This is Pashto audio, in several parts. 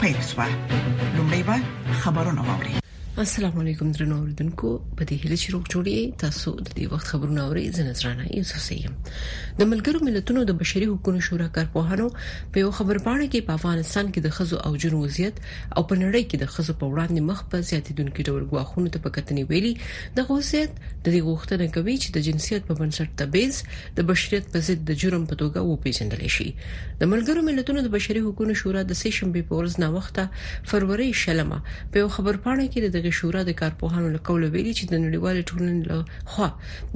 پیل شوه لومړی به خبرونه واوري السلام علیکم درنو اوریدونکو په دې هیله چې روغ جوړی تاسو د دې وخت خبرونه اورئ زه نظرانه یوسف سیم د ملګرو ملتونو د بشري حقوقو شورا کارپوهانو په یو خبر پاڼه کې په افغانستان کې د خزو او جنو وضعیت او په نړۍ کې د خزو په وړاندې مخ په زیاتیدونکو ډول غواخونو ته په کتنې ویلي د غوښتنې د غوښتنې کوي چې د جنسیت په بنسټ تبعیض د بشریت په ضد د جرم په توګه وپیژندل شي د ملګرو ملتونو د بشري حقوقو شورا د سې شنبه په ورځ نا وخته فروری شلمه په یو خبرپاڼه کې د دغه شورا د کارپوهانو له قوله ویلي چې د نړیوال ټولنې له خوا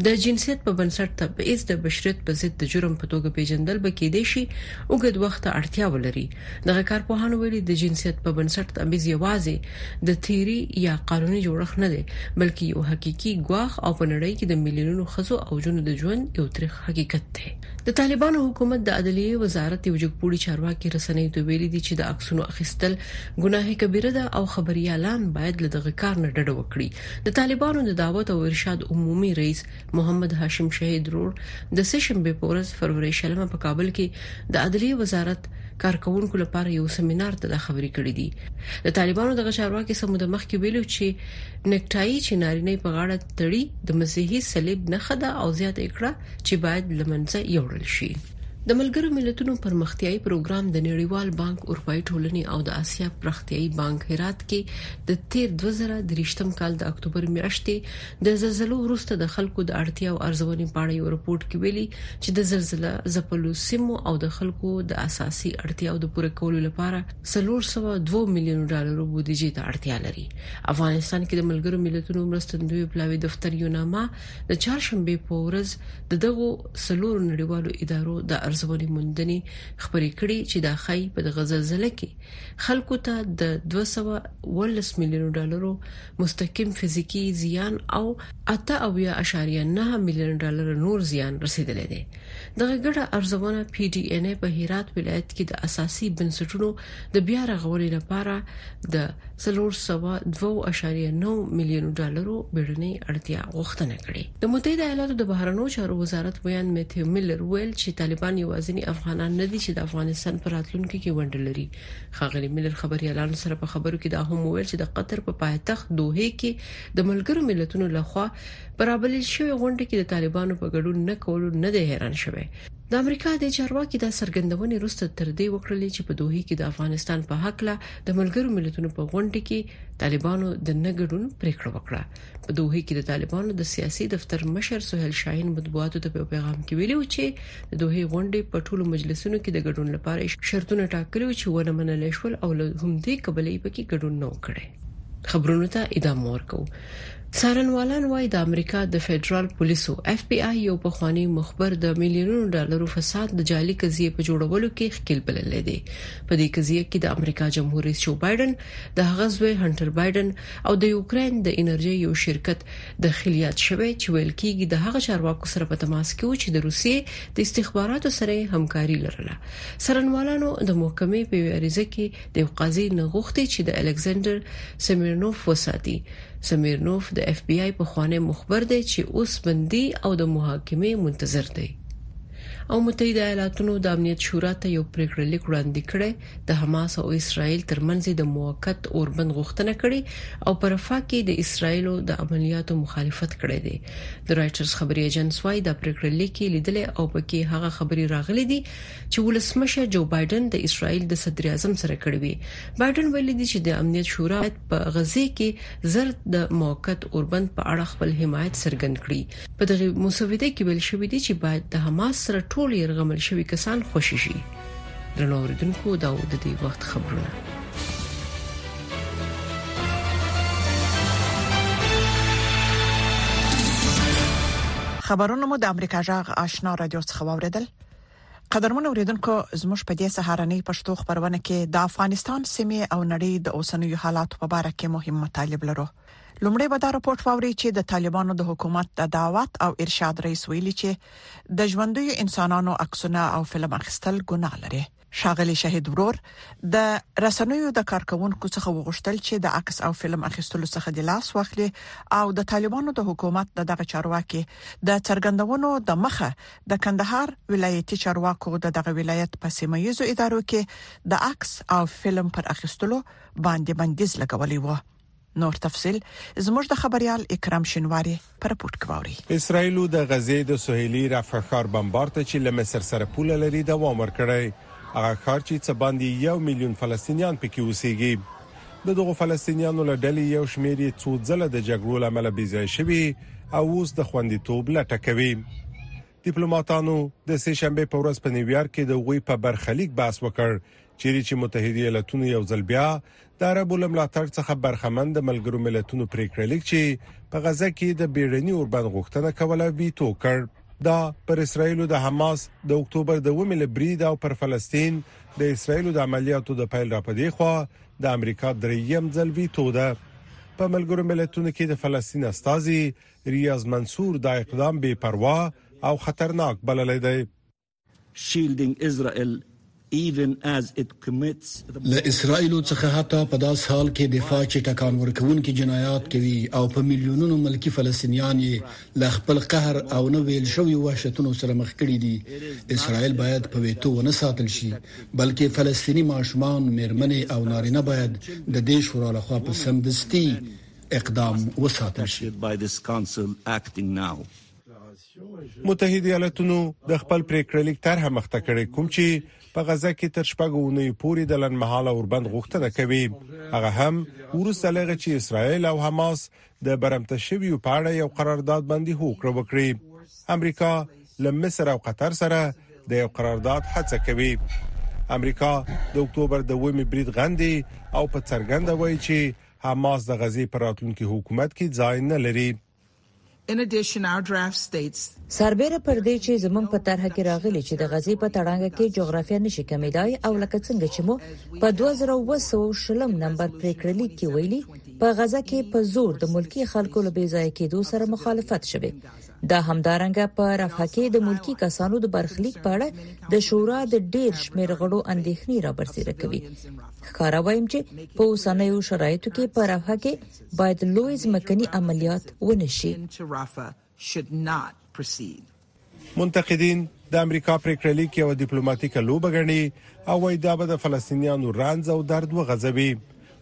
د جنسیت په بنسټ تبعیض د بشریت په ضد د جرم په توګه پیژندل به کېدې شي او ګډ وخت اړتیا ولري دغه کارپوهانو ویلي، د جنسیت په بنسټ تبعیض یوازې د تیوري یا قانوني جوړښت نه دی، بلکې یو حقیقي ګواښ او په نړۍ کې د میلیونونو ښځو او نجونو د ژوند یو تریخ حقیقت دی. د طالبانو حکومت د عدلیې وزارت یو جګپوړي چارواکي رسنیو ته ویلي دي چې د عکسونو اخیستل ګناه کبیره ده او خبریالان باید له دغه کار نه ډډه وکړي. د طالبانو د دعوت او ارشاد عمومي رئیس محمد هاشم شهید رور د سشنبه په ورځ فروری شلمه په کابل کې د عدلیه وزارت کارکونکو لپاره یو سیمینار ته د خبرې کړې دي د طالبانو د غچارواکي سمو د مخ کې ویلو چې نکټای چې نارینه په غاړه تړي د مسیحي صلیب نه خدا او زیات اکړه چې باید لمنځه یوړل شي د ملګرو ملتونو پرمختیايي پروګرام د نړیوال بانک اروپאי ټولنې او د اسیا پرمختیايي بانک هرات کې د تیر 2023م کال د اکتوبر میاشتې د زلزلو وروسته د خلکو د اړتیا او ارزونې په اړه یو رپورټ کې ویلي چې د زلزله ځپلو سیمو او د خلکو د اساسي اړتیاو د پوره کولو لپاره 302 میلیون ډالرو بودیجې ته اړتیا لري افغانستان کې د ملګرو ملتونو مرستندوی پلاوي دفتر یوناما د چهارشنبه په ورځ د دغو سلور نړیوالو ادارو د ارزونې موندنې خبرې کړې چې دا خای په دغه زلزلې کې خلکو ته د 218 میلیون ډالرو مستقیم فزیکي زیان او اته اویا اعشاریه نهه میلیون ډالر نور زیان رسیدلی دی. دغه ګډه ارزونه پي ډي اېن اې په هرات ولایت کې د اساسي بنسټونو د بیا رغونې لپاره د څلور سوه دوه اعشاریه نهه میلیون ډالرو بیړنۍ اړتیا غوښتنه کړې. د متحده ایالاتو د بهرنیو چارو وزارت ویاند متیو میلر وویل چې طالبان یوازیني افغانان نه دي چې د افغانستان په راتلونکي کې ونډه لري ښاغلي ملر خبريالانو سره په خبرو کې دا هم وویل چې د قطر په پایتخت دوحه کې د ملګرو ملتونو لخوا پرابلل شوی غونډه کې د طالبانو په ګډون نه کولو نه دی حیران شوی د امریکا د چارواکي دا څرګندونې وروسته تر دې وکړلې چې په دوحه کې د افغانستان په حق له د ملګرو ملتونو په غونډه کې طالبانو د نه ګډون پریکړه وکړه په دوه کې د طالبانو د سیاسي دفتر مشر سہیل شاهین مطبوعاتو ته په پیغام کې ویلي چې د دوه غونډې په ټولو مجلسونو کې د ګډون لپاره شرطونه ټاکلي چې ونه منل شول او له همدې کبلې پکې ګډون نه وکړي خبرونو ته ادامه ورکو څارنوالان وايي د امریکا د فدرال پولیسو اف بي آی یو پخوانی مخبر د میلیونونو ډالرو فساد د جعلي قضیه په جوړولو کې ښکیل بلل دی په دې قضیه کې د امریکا جمهور رئیس جو بایدن د هغه زوی هنټر بایډن او د یوکراین د انرژۍ یو شرکت د خیل یاد شوی چې ویل کیږي د هغه چارواکو سره په تماس کې و چې د روسیې د استخباراتو سره یې همکاري لرله څارنوالانو د محکمې په یوه عریضه کې د یو قاضي نه غوښتي چې د الکساندر سمیرنوف وساتي سمیرنوف د اف بی آی پخوانی مخبر دی چې اوس بندي او د محاکمې منتظر دی او متحده ایالاتونو د امنیت شورا ته یو پریکړه لیک وړاندې کړی د حماس او اسرائیل ترمنځ د موقت اوربند غوښتنه کړې او پر رفاه کې د اسرائیل د عملیاتو مخالفت کړی دی د رائټرز خبري اژانس وايي دا پریکړه لیکي لیدل او پکې هغه خبري راغلي دي چې ولسمشر جو بایدن د اسرائیل د صدر اعظم سره کړې وي بایدن ویلي دي چې د امنیت شورا په غزه کې زر د موقت اوربند په اړه خپل حمایت څرګند کړي په دغه مسوده کې ویل شوی دی چې باید د حماس سره ټول يرغمل شوی کسان خوشی شي درنو اوریدونکو دا و د دې وخت خبرونه خبرونه مو د امریکا جغ آشنا رادیو څخه واوریدل قدرمن اوریدونکو زموږ په دې سهارنۍ پښتو خبرونه کې د افغانستان سیمه او نړۍ د اوسنیو حالاتو په اړه کې مهم مطالب لرو لومړی به دا رپورت واوري چې د طالبانو د حکومت د دعوت او ارشاد رئیس ویلي چې د ژوندوی انسانانو عکسونه او فلم اخیستل ګناه لري شاغلی شهید ورور د رسنیو د کارکونکو څخه وغوښتل چې د عکس او فلم اخیستلو څخه د لاس واخلي او د طالبانو د حکومت د دغه چارواکي د څرګندونو د مخه د کندهار ولایتي چارواکو د دغه ولایت په سیمه ییزو ادارو کې د عکس او فلم پر اخیستلو باندې بندیز لګولې و نور تفصيل زموږ د خبريال اکرام شینواری پر رپورت کې واوري اسرائیل د غزې د سهیلي رفح ښار بمبار ته چې له مصر سره پوله لري دوام ورکړی هغه ښار چې څه باندې یو میلیون فلسطینیان پکې اوسېږي د دغو فلسطینیانو له ډلې یو شمېر یې څو ځله د جګړو له امله بېځای شوي او اوس د خوندیتوب لټه کوي دیپلوماټانو د سه شنبه په ورځ په نیویارک کې د غوي په برخلیک بحث وکړ چیرې چې متحده ایالتونو یو ځل بیا د عربو له ملاتړ څخه برخمن د ملګرو ملتونو پریکړه لیک چې په غزه کې د بیړني اوربند غوښتنه کوله ویتو کړ دا پر اسرایل د حماس د اکتوبر د ومه لبرید او پر فلسطین د اسرایل د عملیاتو د پیل را پدې خو د امریکا دریم ځل ویتو ده په ملګرو ملتونو کې د فلسطین استاذي ریاض منصور دا اقدام بے پروا او خطرناک بللی دی Shielding Israel even as it commits the له اسرائیلو څخه حتی په داس حال کې دفاع چې ټکان ورکوونکي جنایات کوي او په میلیونونو ملکي فلسطینیان یې له خپل قهر او نه ویل شویو وحشتونو سره مخ کړي دي، اسرائیل باید په ویتو ونه ساتل شي، بلکې فلسطیني ماشومان، میرمنې او نارینه باید د دې شورا له خوا په سمدستي اقدام وساتل شي. متحد ایالتونو د خپل پریکړه لیک طرح مخته کړې کوم چې په غزه کې تر شپږو اونۍ پورې د لنمحاله اوربند غوښتنه کوي هغه هم ورسته لغه چې اسرائیل او حماس د برمته شوی په اړه یو قرارداد باندې هوکړه وکړي امریکا له مصر او قطر سره د یو قرارداد هڅه کوي امریکا د اکتوبر د ومه برید غندي او په څرګنده وایي چې حماس د غزې پر راتلونکي حکومت کې ځای نه لري سربېره پر دې چې زموږ په طرحه کې راغلي چې د غزې په تړانګه کې جغرافیه نه شي کمېدای او لکه څنګه چې مو په 2220 نمبر پرېکړه لیک کې ویلي په غزه کې په زور د ملکی خلکو له بې ځای کېدو سره مخالفت شوه دا همدارنګه په رفح کې د ملکی کسانو د برخلیک په اړه د شورا د ډیر شمیر غړو اندېښنې را برسېره کوي ښکارا وایم چې په اوسنیو شرایطو کې په رفح کې باید لوی ځمکني عملیات ونه شي. منتقدین د امریکا پریکړه لیک یو ډیپلوماټیک لوبه غني او وایي دا به د فلسطینیانو رانځ او درد وغځوي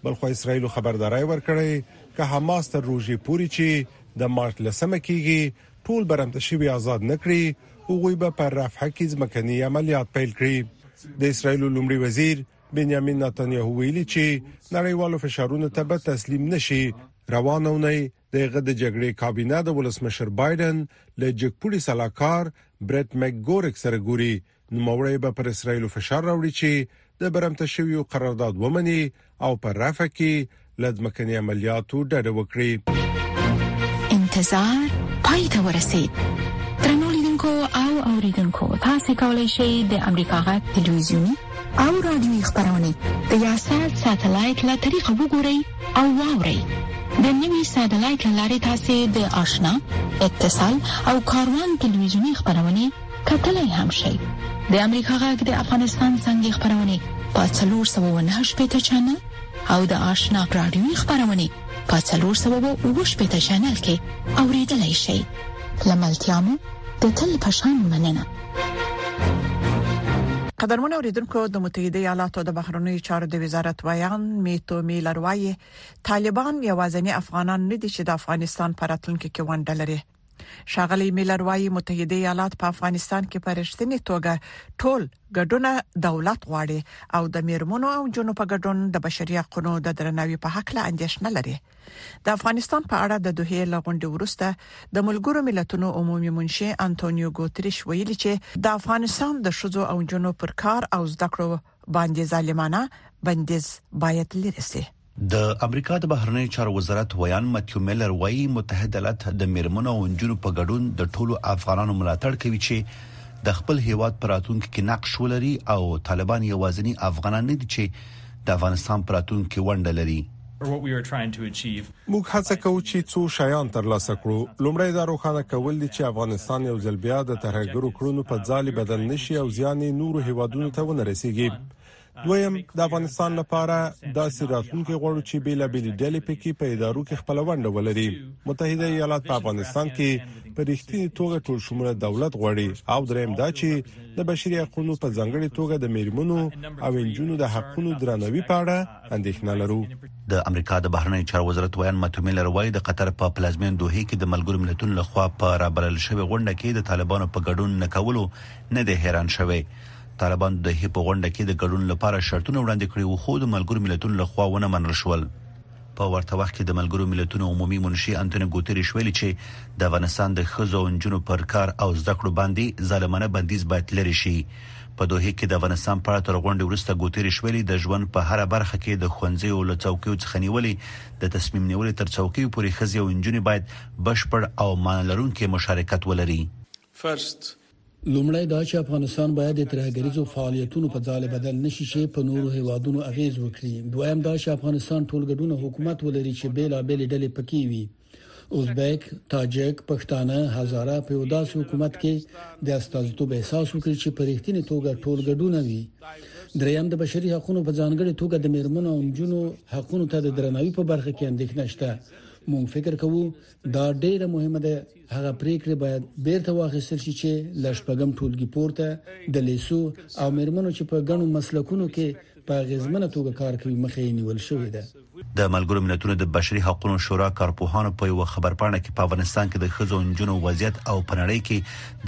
بلخو اسرایل خبرداري ورکړي که حماس تر روزي پوري چې د مارچ لسمه کیږي ټول برمت شوی آزاد نکړي او غوي به پر رفح کې ځمکني عملیات پیل کړي د اسرایل لومړي وزیر بنیامین نتانیاهو ویلي چې نړیوالو فشارونو ته به تسلیم نشي روانه ونۍ دغه د جګړې کابینه د ولسمشر بایدن له جګپوړي سلاکار برټ مکګورک سره ګوري نو موري به پر اسرایل فشار راوړي چې د برمته شویو قرارداد ومني او پر رفع کې له ځمکني عملیاتو ډډه وکړي انتظار پای ته ورسید ترنو لیدونکو او اوریدونکو تاسو کولی شئ د امریکا غا ټلویزیونی او رادیوي خبرونه د یاسات ساتلایت له طریقو وګورئ او واورئ د نوي ساتلایت لارې تاسو د آشنا اتصال او کاروان ټلویزیونی خبرونه کتلای هم شئ د امریکا غږ د افغانستان څنګه خبرونه په 398 چنل او د آشنا رادیوي خبرونه په 390 چینل کې اوریدلای شئ لملتيامو د تل پشان مننه قدرمن اوریدونکو د متحده ایالاتو د بهرنیو چارو د وزارت ویان میتو میلر وایي طالبان یوازنی افغانان نه دي چې د افغانستان پراتلونکو کې ونډه لري شاغلی میلر وايي متحده ایالات په افغانستان کې په رښتینی توګه ټول ګډونه دولت غواړي او د میرمنو او جنو په ګډون د بشري حقوقو د درناوي په حق له اندیشنه لري د افغانستان په اړه د دوه لغونډې وروسته د ملګرو ملتونو عمومي منشي انټونیو ګوتریش ویلي چې د افغانستان د شذو او جنو پر کار او زده کړو باندې ظالمانه بندیز باید لري سي د امریکا د بهرنیو چارو وزارت ویان متیو میلر وایي متحد ایالات د میرمنو او انجونو په ګډون د ټولو افغانانو ملاتړ کوي چې د خپل هیواد پر راتلونکو کې نقش ولري او طالبان یوازنی افغانان نه دي چې د افغانستان پر راتلونکو کې ونډه لري موږ هڅه کوو چې څو شیان ترلاسه کړو، لومړی دا روښانه کول دي چې افغانستان یو ځل بیا د ترهګرو کړنو په ځالې بدل نه شي او زیان یې نورو هېوادونو ته ونه رسېږي. دویم، د افغانستان لپاره داسې راتلونکی غواړو چې بېلابېلې ډلې پکې په ادارو کې خپله ونډه ولري. متحده ایالات په افغانستان کې په رښتینې توګه ټولشموله دولت غواړي او دریم دا چې د بشري حقونو په ځانګړې توګه د مېرمنو او نجونو د حقونو درناوي په اړه اندېښنه لرو د امریکا د بهرنیو چارو وزارت ویان ماتو میلر وایي د قطر په پلازمین دوه کې د ملګرو ملتونو لخوا په رابلل شوې غونډه کې د طالبانو په ګډون نه کولو نه دی حیران شوی طالبان د دوه په غونډه کې د ګډون لپاره شرطونه وړاندې کړي وو خو د ملګرو ملتونو لخوا ونه منل شول په ورته وخت کې د ملګرو ملتونو عمومي منشي انټونی ګوتریش ویلي چې د افغانستان د خزو او جنونو پر کار او زده کړو باندې ظالمانه بندیز باید لري شي په دوحې کې د افغانستان په اړه تر غونډې وروسته ګوتیریش ویلي د ژوند په هره برخه کې د ښوونځیو له څوکیو څخه نیولې د تصمیم نیولې تر څوکیو پورې ښځې او نجونې باید بشپړ او معنی لرونکی مشارکت ولري. First. لومړی دا چې افغانستان باید د ترهګریزو فعالیتونو په ځاله بدل نه شي چې په نورو هېوادونو اغېز وکړي. دویم دا چې افغانستان ټولګډونه حکومت ولري چې بېلابېلې ډلې پکې وي. ازبک، تاجک، پښتانه، هزاره په یو داسې حکومت کې د استازیتوب احساس وکړي چې په رښتینی توګه ټول ګډونه وي دریم د بشري حقوقو په ځانګړي توګه د میرمنو او نجونو حقوقو ته د درناوي په برخه کې اندېښنه شته مونږ فکر کوو دا ډیره مهمه ده هغه پریکړه باید بیرته واخیستل شي چې لشپګم ټولګي پورته د لیسو او میرمنو چې په غنو مسلکونو کې په اغیزمنه توګه کار کوي، مخه یې نیول شوې ده. د ملګرو ملتونو د بشري حقونو شورا کارپوهانو په یوه خبرپاڼه کې په افغانستان کې د ښځو او نجونو وضعیت او په نړۍ کې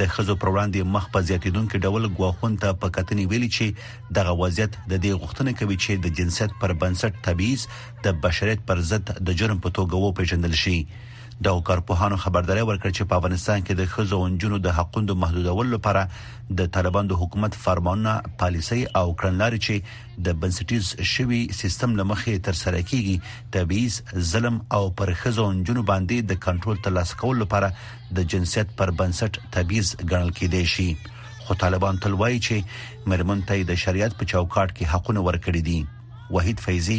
د ښځو پر وړاندې مخ په زیاتېدونکي ډول ګواښونو ته په کتنې ویلي چې دغه وضعیت د دې غوښتنه کوي چې د جنسیت پر بنسټ تبعیض د بشریت پر ضد د جرم په توګه وپېژندل شي. دغو کارپوهانو خبرداری ورکړ چې په افغانستان کې د ښځو او نجونو د حقوندو محدودولو لپاره د طالبان د حکومت فرمانونه، پالیسۍ او کړنلارې چې د بنسټیز شوی سیستم لمخې تر سره کیږي، تبعیض، ظلم او پر ښځو او نجونو باندې د کنټرول ترلاسه کولو لپاره د جنسیت پر بنسټ تبعیض ګڼل کېدای شي. خو طالبان تل وایي چې مرمن ته د شریعت په چوکاټ کې حقونه ورکړي دي. وحید فیضی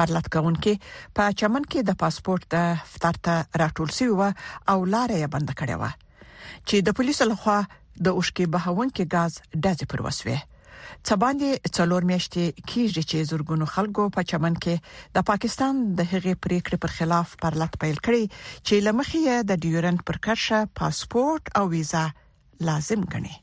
پرلت کوونکې په چمن کې د پاسپورت د دفتر ته راټول شوی و او لار یې بند کړې و چې د پولیسو لخوا د اوشکې بهونکو غاز دځې پر وسوي څه باندې څلور میاشتې کیږي چې زورګونو خلکو په چمن کې د پاکستان د هغې پریکړې پر خلاف پرلت پیل کړی چې لمخې د ډیورنت پر کرښه پاسپورت او ویزه لازم ګڼي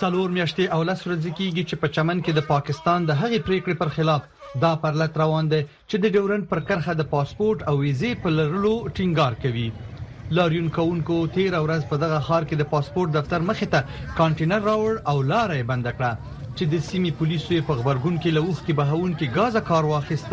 څلور میاشتې او لس ورځې کیږي چې په چمن کې د پاکستان د هغې پریکړې پر خلاف دا پرلت روان دی چې د ډیورند پر کرخه د پاسپورت او ویزې په لرلو ټینګار کوي لاریون کوونکو تیر ورځ په دغه خار کې د پاسپورت دفتر مخې ته کانټینر راوړ او لارې بند کړه چې د سیمې پولیسو په خبرګون کې لوخ کې بهون کې غازه کار واخیست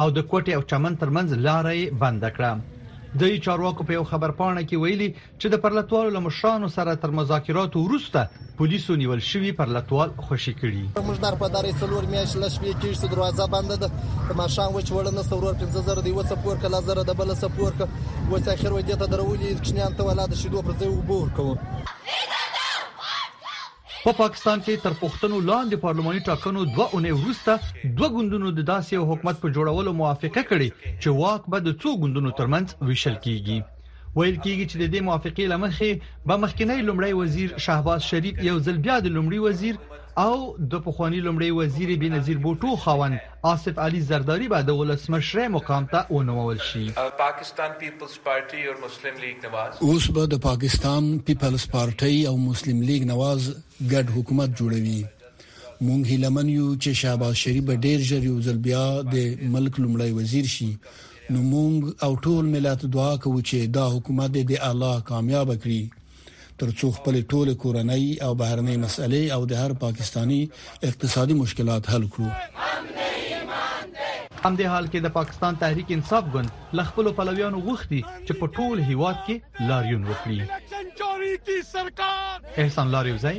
او د کوټې او چمن ترمنځ لاره یې بنده کړه. ځايي چارواکو په یو خبرپاڼه کې ویلي چې د پرلتوالو له مشرانو سره تر مذاکراتو وروسته پولیسو نیول شوي پرلتوال خوشي کړي. موږ در په درې څلور میاشتې له شپې کېږي چې دروازه بنده ده د ماښام وچ وړه نسته ورور پنځه زره د یوه څپورکه لا زره د بله څپورکه اوس اخر وای دې ته درولي کوچنیان ته ولا د شیدو پر ځای اوبه ورکوم په پاکستان کې تر پښتنو لاندې پارلماني ټاکنو دوه اونۍ وروسته دوه ګوندونو د داسې یو حکومت په جوړولو موافقه کړې چې واک به د څو ګوندونو ترمنځ ویشل کیږي ویل کیږي چې د دې موافقې لمخې به مخکنی لمړی وزیر شهباز شریف یو ځل بیا د لمړي وزیر او د پخوانی لمړي وزیر بنظیر بوټو خاوند آصف علي زرداري به د ولسمشرۍ مقام ته ونومول شي. اوس به د پاکستان پیپلز پارټۍ او مسلم لیګ نواز ګډ حکومت جوړوي. موږ هیله من یو چې شهباز شریف به ډیر ژر یو ځل بیا د ملک لومړی وزیر شي نو موږ او ټول ملت دعا کوو چې دا حکومت دې الله کامیاب کړي. ترڅو خپل ټول کورنۍ او بهرنۍ مسئلې او د هر پاکستاني اقتصادي مشکلات حل کړو هم د حال کې د پاکستان تحریک انصاف ګوند ل خپل پلویانو غوښتي چې په ټول هیواد کې لاریون وکړي احسان لاریوزی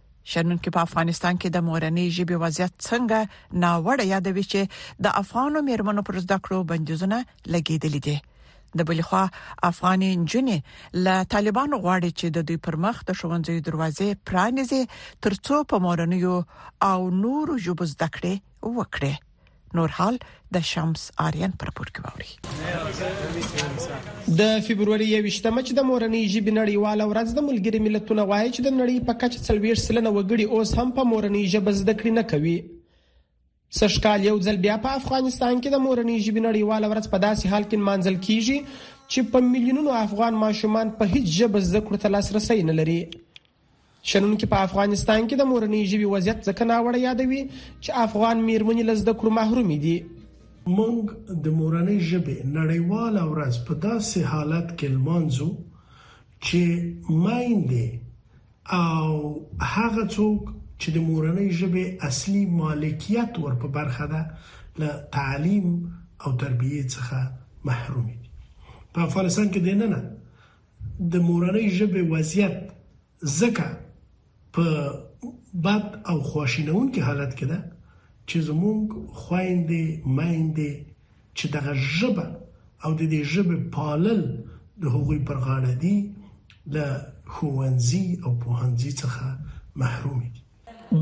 شنونکو په افغانستان کې د مورنۍ ژبې وضعیت څنګه ناوړه یادوي چې د افغانو میرمنو پر زده کړو بندیزونه لګیدل دي د بلخوا افغاني جنې له طالبانو غواړي چې د دوی پر مخ د شونځي دروازې پرانیزي ترڅو په مورنۍ او نورو ژبو زده کړې وکړي نور حال د شمس آریان پر پورت کوي د فبرवरी 21 مچ د مورنۍ ژبې نړیواله ورځ د ملګری ملتونو غواړي چې د نړۍ په کچه څلوير سلنه وګړي اوس هم په مورنۍ ژبه زده کړې نه کوي سرشکال یو ځل بیا په افغانستان کې د مورنۍ ژبې نړیواله ورځ په داسې حال کې منځل کیږي چې په میلیونونو افغان ماشومان په هیڅ ژبه زده کړو ته لاسرسي نه لري شنونکي په افغانستان کې د مورنۍ ژبې وضعیت ځکه ناوړه یادوي چې افغان میرمنې له زده کړو محرومې دي مونږ د مورنۍ ژبې نړیواله ورځ په داسې حالت کې لمانځو چې میندې او هغه څوک چې د مورنۍ ژبې اصلي مالکیت ور په برخه ده له تعلیم او تربیه څخه محروم دي په افغانستان کې د ننه د مورنۍ ژبې وضعیت ځکه په بد او خواشینونکي حالت کې ده چې زموږ خويندې میندې چې دغه ژبه او د دې ژبې پالل د هغوی پر غاړه دي له ښوونځي او پوهنځي څخه محروم دي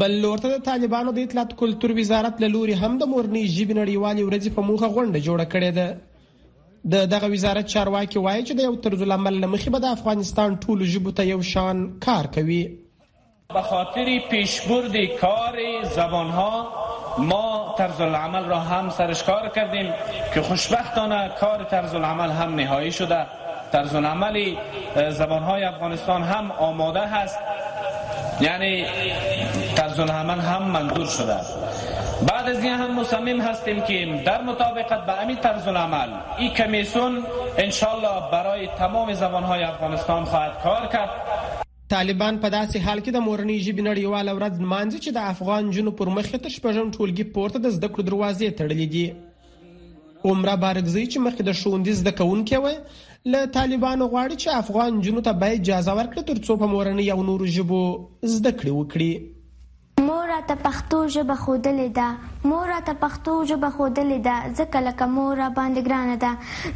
بل لور ته د طالبانو د اطلاعات کلتور وزارت له لوري هم د مورنۍ ژبې نړیوالې ورځې په موخه غونډه جوړه کړې ده د دغه وزارت چارواکي وایي چې د یو طرز العمل له مخې به د افغانستان ټولو ژبو ته یو شان کار کوي به خاطر پیشبرد کار زبانها ما طرز العمل را هم سرش کار کردیم که خوشبختانه کار طرز العمل هم نهایی شده طرزالعمل زبانهای افغانستان هم آماده هست یعنی طرزالعمل هم منظور شده بعد از این هم مصمم هستیم که در مطابقت به امی طرز العمل این کمیسون انشالله برای تمام زبانهای افغانستان خواهد کار کرد طالبان په داسې حال کې د مورنۍ ژبې نړیواله ورځ نمانځي چې د افغان جنو پر مخ تر شپږم ټولګي پورته د زده کړو دروازې تړلې دي عمره بارکزی چې مخکې د ښوونځي زده کوونکې وه له طالبانو غواړي چې افغان جنو ته باید اجازه ورکړي تر څو په مورنۍ او نورو ژبو زده کړې وکړي مور راته پښتو ژبه ښودلې ده مور راته پښتو ژبه ښودلې ده ځکه لکه مور را باندې ګرانه ده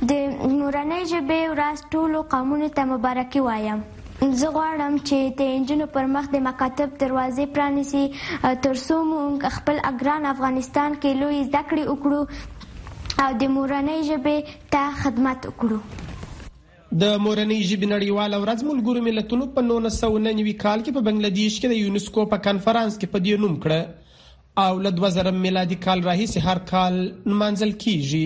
د مورنۍ ژبې ورځ ټولو قومونو ته مبارکي وایم زه غواړم چې د انجونو پر مخ د مکاتب دروازې پرانیزي تر څو مونږ خپل ګران افغانستان کې لوی زده کړې وکړو او د مورنۍ ژبې ته خدمت وکړو. د مورنۍ ژبې نړیواله ورځ ملګرو ملتونو په 1999 کال کې په بنگلادیش کې د یونسکو په کانفرنس کې په دې نوم کړه او له 2000 میلادي کال راهیسې هر کال نمانځل کیږي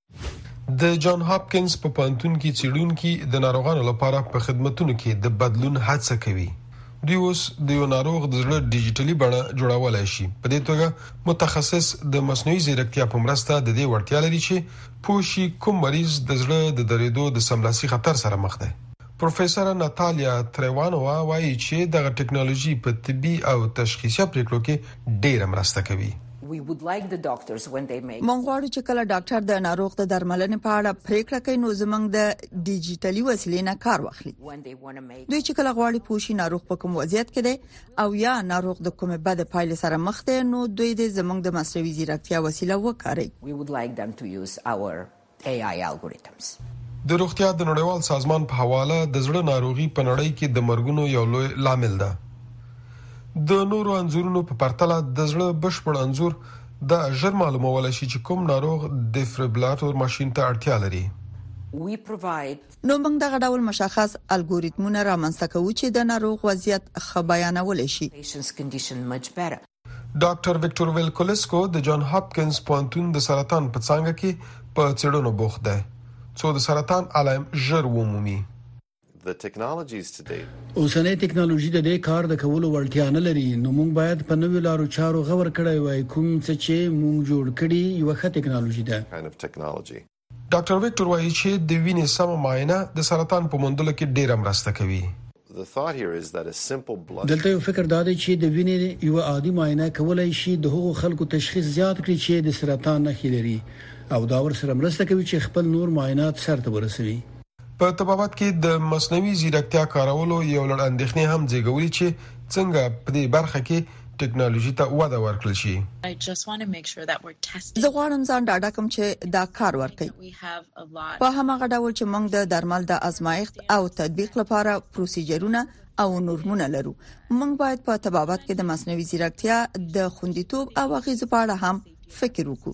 د جان هاپکینز په پانتون کې چیډونکي د ناروغانو لپاره په خدمتونو کې د بدلون هڅه کوي دوی اوس د یو ناروغ د زړه ډیجیټلي بڼه جوړولای شي په دې توګه متخصص د مصنوعي ځیرکتیا په مرسته د دې وړتیا لري چې پوښي کوم مریض د زړه د درېدو د سملاسي خطر سره مخ دی پروفیسور ناتالیا تریوانوا وایي چې دغه ټکنالوژي په طبي او تشخیصي پریکړو کې ډیره مرسته کوي مونږ غواړو چې کله ډاکټر د ناروغ د درملنې په اړه پریکړه کوي نو زمونږ د ډیجیټلي وسیلې نه کار واخلي دوی چې کله غواړي پوښي ناروغ په کوم وضعیت کې دی او یا ناروغ د کومې بد پایلې سره مخ دی نو دوی د زمونږ د مصنوعي ځیرکتیا وسیله وکاري AI algorithms. د روغتیا د نړیوال سازمان په حواله د زړه ناروغي په نړۍ کې د مرګونو یو لوی لامل ده. د نورو انځورونو په پرتله د زړه بشپړ انځور دا ژر معلومولای شي چې کوم ناروغ دفریبراتور ماشین ته اړتیا لري. نو موږ دغه ډول مشخص الګوریتمونه رامنځته کوو چې د ناروغ وضعیت ښه بیانولای شي. ډاکټر وکټور ویلکولسکو د جان هاپکینز پوهنتون د سرطان په څنګه کې په چړونو بوخت دی څو د سرطان علائم ژر ومومي اوسنۍ ټکنالوژي د دې کار د کولو وړتیا نه لري نو موږ باید په نوې لارو چارو غور کړی وای کوم څه چې موږ جوړ کړي یو ښه ټکنالوژي ده ډاکټر ویکټور وايي چې د وینې سمه معاینه د سرطان په موندلو کې ډېره مرسته کوي. دلته یو فکر دا دی چې د وینې یوه عادي معاینه کولای شي د هغو خلکو تشخیص زیات کړي چې د سرطان نښې لري او دا ورسره مرسته کوي چې خپل نور معاینات سر ته ورسوي. په طبابت کې د مصنوعي ځیرکتیا کارولو یو لړ اندېښنې هم زېږولي چې څنګه په دې برخه کې ټکنالوژي ته وده ورکړل شي. زه غواړم ځان ډاډه کړم چې دا کار ورکوي، په هماغه ډول چې موږ د درمل د ازمایښت او تطبیق لپاره پروسیجرونه او نورمونه لرو، موږ باید په طبابت کې د مصنوعي ځیرکتیا د خوندیتوب او اغیزو په اړه هم فکر وکړو.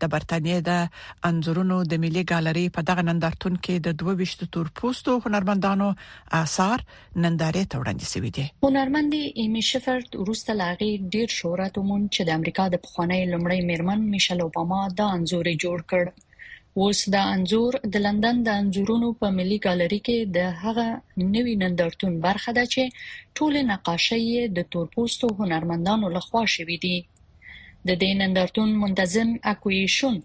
د برتانیې د انځورونو د ملي ګالري په دغه نندارتون کې د 22 تور پوستو هنرمندانو آثار نندارې ته وړاندې شوې دي هنرمند ایمی شفرد وروسته لاغي ډیر شهرت وموند چې د امریکا د پخوانۍ لمړۍ میرمن میشل اوباما دا انځور جوړ کړ اوس دا انځور د لندن د انځورونو په ملي ګالري کې د هغه نوي نندارتون برخه ده چې ټول نقاشۍ د تورپوستو هنرمندانو لخوا شوې دي د دې نندارتون منتظم اکویی شون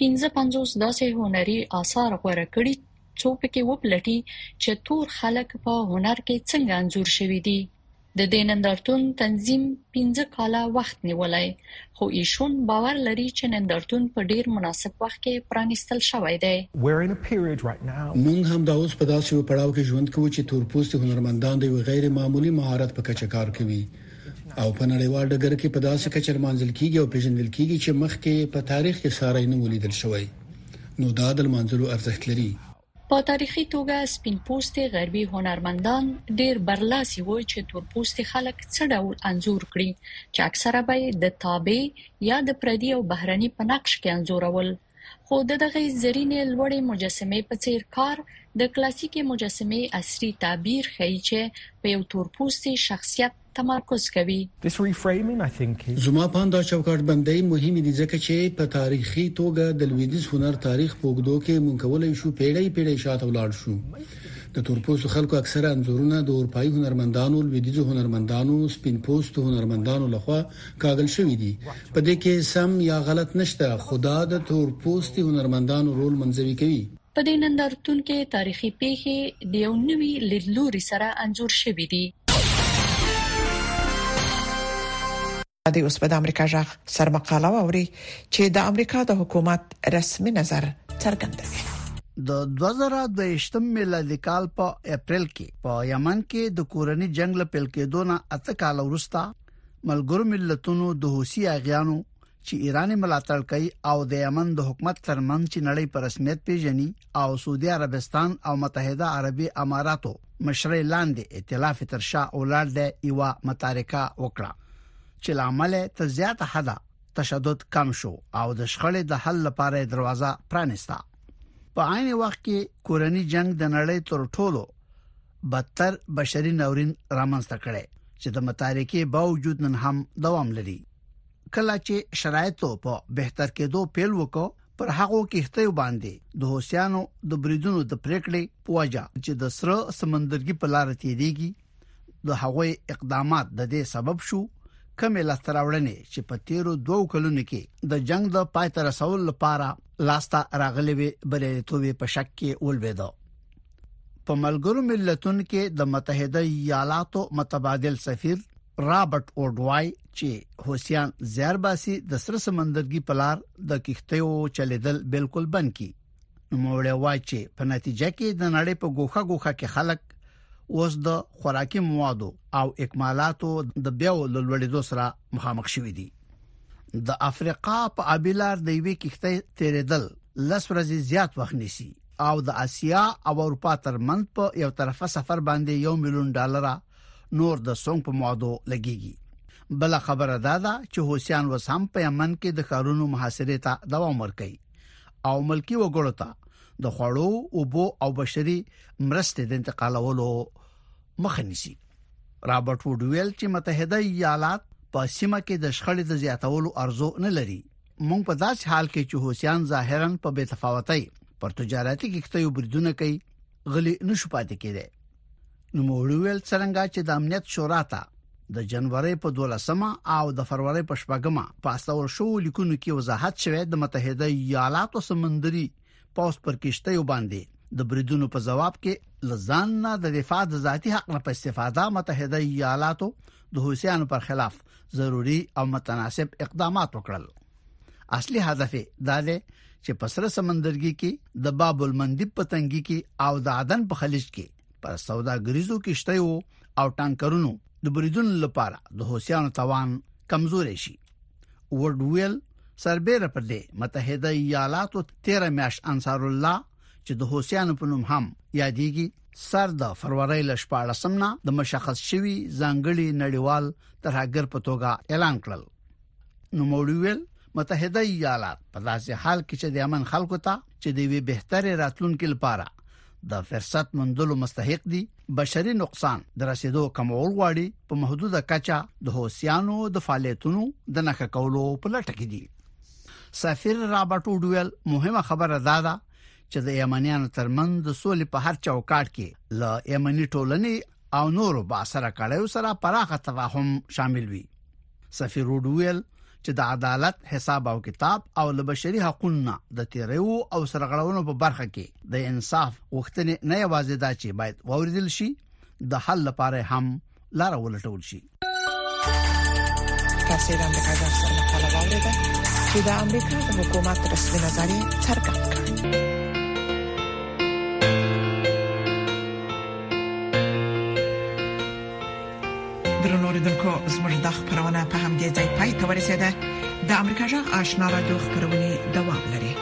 55 داسې هنري آثار غوره کړي څو پکې وپلټي چې تور خلک په هنر کې څنګه انځور شوي دي د دې نندارتون تنظیم 15 کاله وخت نیولای خو ایشون باور لري چې نندارتون په ډیر مناسب وخت کې پرانیستل شوی دی مونږ هم دا اوس په داسې یو پړاو کې ژوند کوو چې تورپوستي هنرمندان د یو غیر معمولي مهارت په کچه کار کوي او په نړیوال ډګر کې په داسې کچه لمانځل کیږي او پیژندل کیږي چې مخکې په تاریخ کې ساري نه ولیدل شوی نو دا د لمانځلو ارزښت لري په تاریخي توګه سپین پوستي غربي هنرمندان ډیر برلاسي وو چې تور پوستي خلک څه ډول انځور کړي چې اکثره به د تابع یا د پردي او بهرني په نقش کې انځورول خو د دغې زرینې لوړې مجسمې په څیر کار د کلاسیکې مجسمې عصري تعبیر ښیي چې په یو تورپوستي شخصیت تمرکز کوي. زما په اند دا چوکاټ بندۍ مهمې دي ځکه چې په تاریخي توګه د لویدیځ هنر تاریخ په اوږدو کې موږ کولای شو پیړۍ پیړۍ شاته ولاړ شو. د تورپوستو خلکو اکثره انځورونه د اورپایي هنرمندانو، لویدیځو هنرمندانو، سپین پوستو هنرمندانو لخوا کاږل شوي دي په دې کې سم یا غلط نشته خو دا د تور پوستي هنرمندانو رول منزوي کوي. په دې نندارتون کې تاریخي پیښې د یو نوي لیدلوري سره انځور شوي دي. د اوس په امریکا ژغ سرمقاله ووري چې د امریکا د حکومت رسمي نظر څرګندوي د 2022 میلادي کال په اپریل کې په یمن کې د کورنی جنگ لپاره کېدونه اته کال وروسته ملګرو ملتونو د حوثي اغیانو چې ایران ملاتړ کوي او د یمن د حکومت ترمن چې نړۍ پر رسمیت پیژني او سعودي عربستان او متحده عربي اماراتو مشرۍ لاندې ائتلاف تر شا اولاد د ایوا متارکه وکړه چې لامل تر زیاته حدا تشدد کم شو او د شخړې د حل لپاره دروازه پرانیسته په عین وخت کې کورنی جنگ د نړۍ تر ټولو بدتر بشري ناورین رامنځته کړي چې د متارکې باوجود نن هم دوام لري کله چې شرایطو په بهتر کېدو پیل وکړ پر هغو کېښتیو باندې د هوسیانو د بریدونو د پریکړې پوجا چې د سره سمندرګي په لار تیریږي د هغوی اقدامات د دې سبب شو کمې لاستراوړنې چې په تیرو دوو کلونو کې د جنگ د پای تر رسول لپاره لاسته راغلي وي بریالیتوب په شک کې ولويدو په ملګرو ملتونو کې د متحده ایالاتو متبادل سفیر رابرټ اوډوای چې حوثیان زیار باسي د سر سمندرګي په لار د کښتیو چلیدل بالکل بند کړي نو موړی وای چې په نتیجه کې د نړۍ په ګوخه ګوخه کې خلک اوس د خوراکي موادو او اکمالاتو د بیو لوړېدو سره مخامخ شوي دي د افریقا په ابیلار د یوې کښتۍ تیرېدل لس ورځې زیات وخت نیسي او د اسیا او اروپا ترمنځ په یو طرفه سفر باندې یو میلیون ډالر نور د سونګ په موادو لګیږي بل خبره دا ده چې حوثیان وسام په یمن کې د کارونو محاصره ته دوام ورکړي او ملکی وګړو ته د خوړو او بو او بشري مرستې د انتقالولو مخه نیسي رابرټ وډویل چې متحده ایالات په سیمه کې د شخړې د زیاتولو ارزو نه لري مونږ په داس حال کې چې حوثیان ظاهرا په بې تفاوتۍ پر تجارتي کښتیو بریدونه کوي غلي نشو پاتې کېدی نو موړویل څنګه چې د امنیت شورا ته د جنوري په 12مه او د فروری په 8مه په استول شو لیکونو کې وضاحت شوه د متحده ایالاتو سمندري پوست پر کشته یو باندې د بریدونو په جواب کې لزان نه د دفاع د ذاتی حق نه په استفاده متحده ایالاتو د حوثیانو پر خلاف ضروری او متناسب اقدامات وکړل اصلي هدف دا دی چې په سره سمندرګي کې د باب المندب په تنګي کې او د عدن په خلیج کې پر سوداګریزو کشتیو او ټانکرونو د بریدونو لپاره د حوثیانو توان کمزوري شي وډویل سربېره پر دې متحده ایالاتو 13 میاش انصار الله چې د حوثیانو په نوم هم یادېږي سر د فروری ل 14 نه د مشخص شوی ځانګړي نړیوال ترهګر په توګه اعلان کړل نو موړویل متحده ایالات په داسې حال کې چې د امن خلکو ته چې د وی بهتري راتلونکو لپاره د فرصت مندلو مستحق دي بشري نقصان د رسیدو کمول غواړي په محدوده کچه د هوسیانو د فعالیتونو د نخښه کولو په لټه کې دي سفیر رابرټ وډویل مهمه خبره دا ده چې د یمنیانو ترمن د سولې په هر چوکاټ کې له یمني ټولنې او نورو با سره کړیو سره پراخه تفاهم شامل وي سفیر روډ ویل چې د عدالت حساب او کتاب او د بشري حقوقو د تیریو او سرغړونو په برخه کې د انصاف غوښتنې نه یوازې دا چې باید ووریدل شي د حل لپاره هم لار ولټول شي تاسو د امریکا د سره مقاله واوریده چې د امریکا د حکومت رسمي نظریه څرګند کړه اوریدونکو زموږ د خبرونه په همدې ځای پای ته ورسیده د امریکا جغ آشنا را دوه خبرونه دوام لري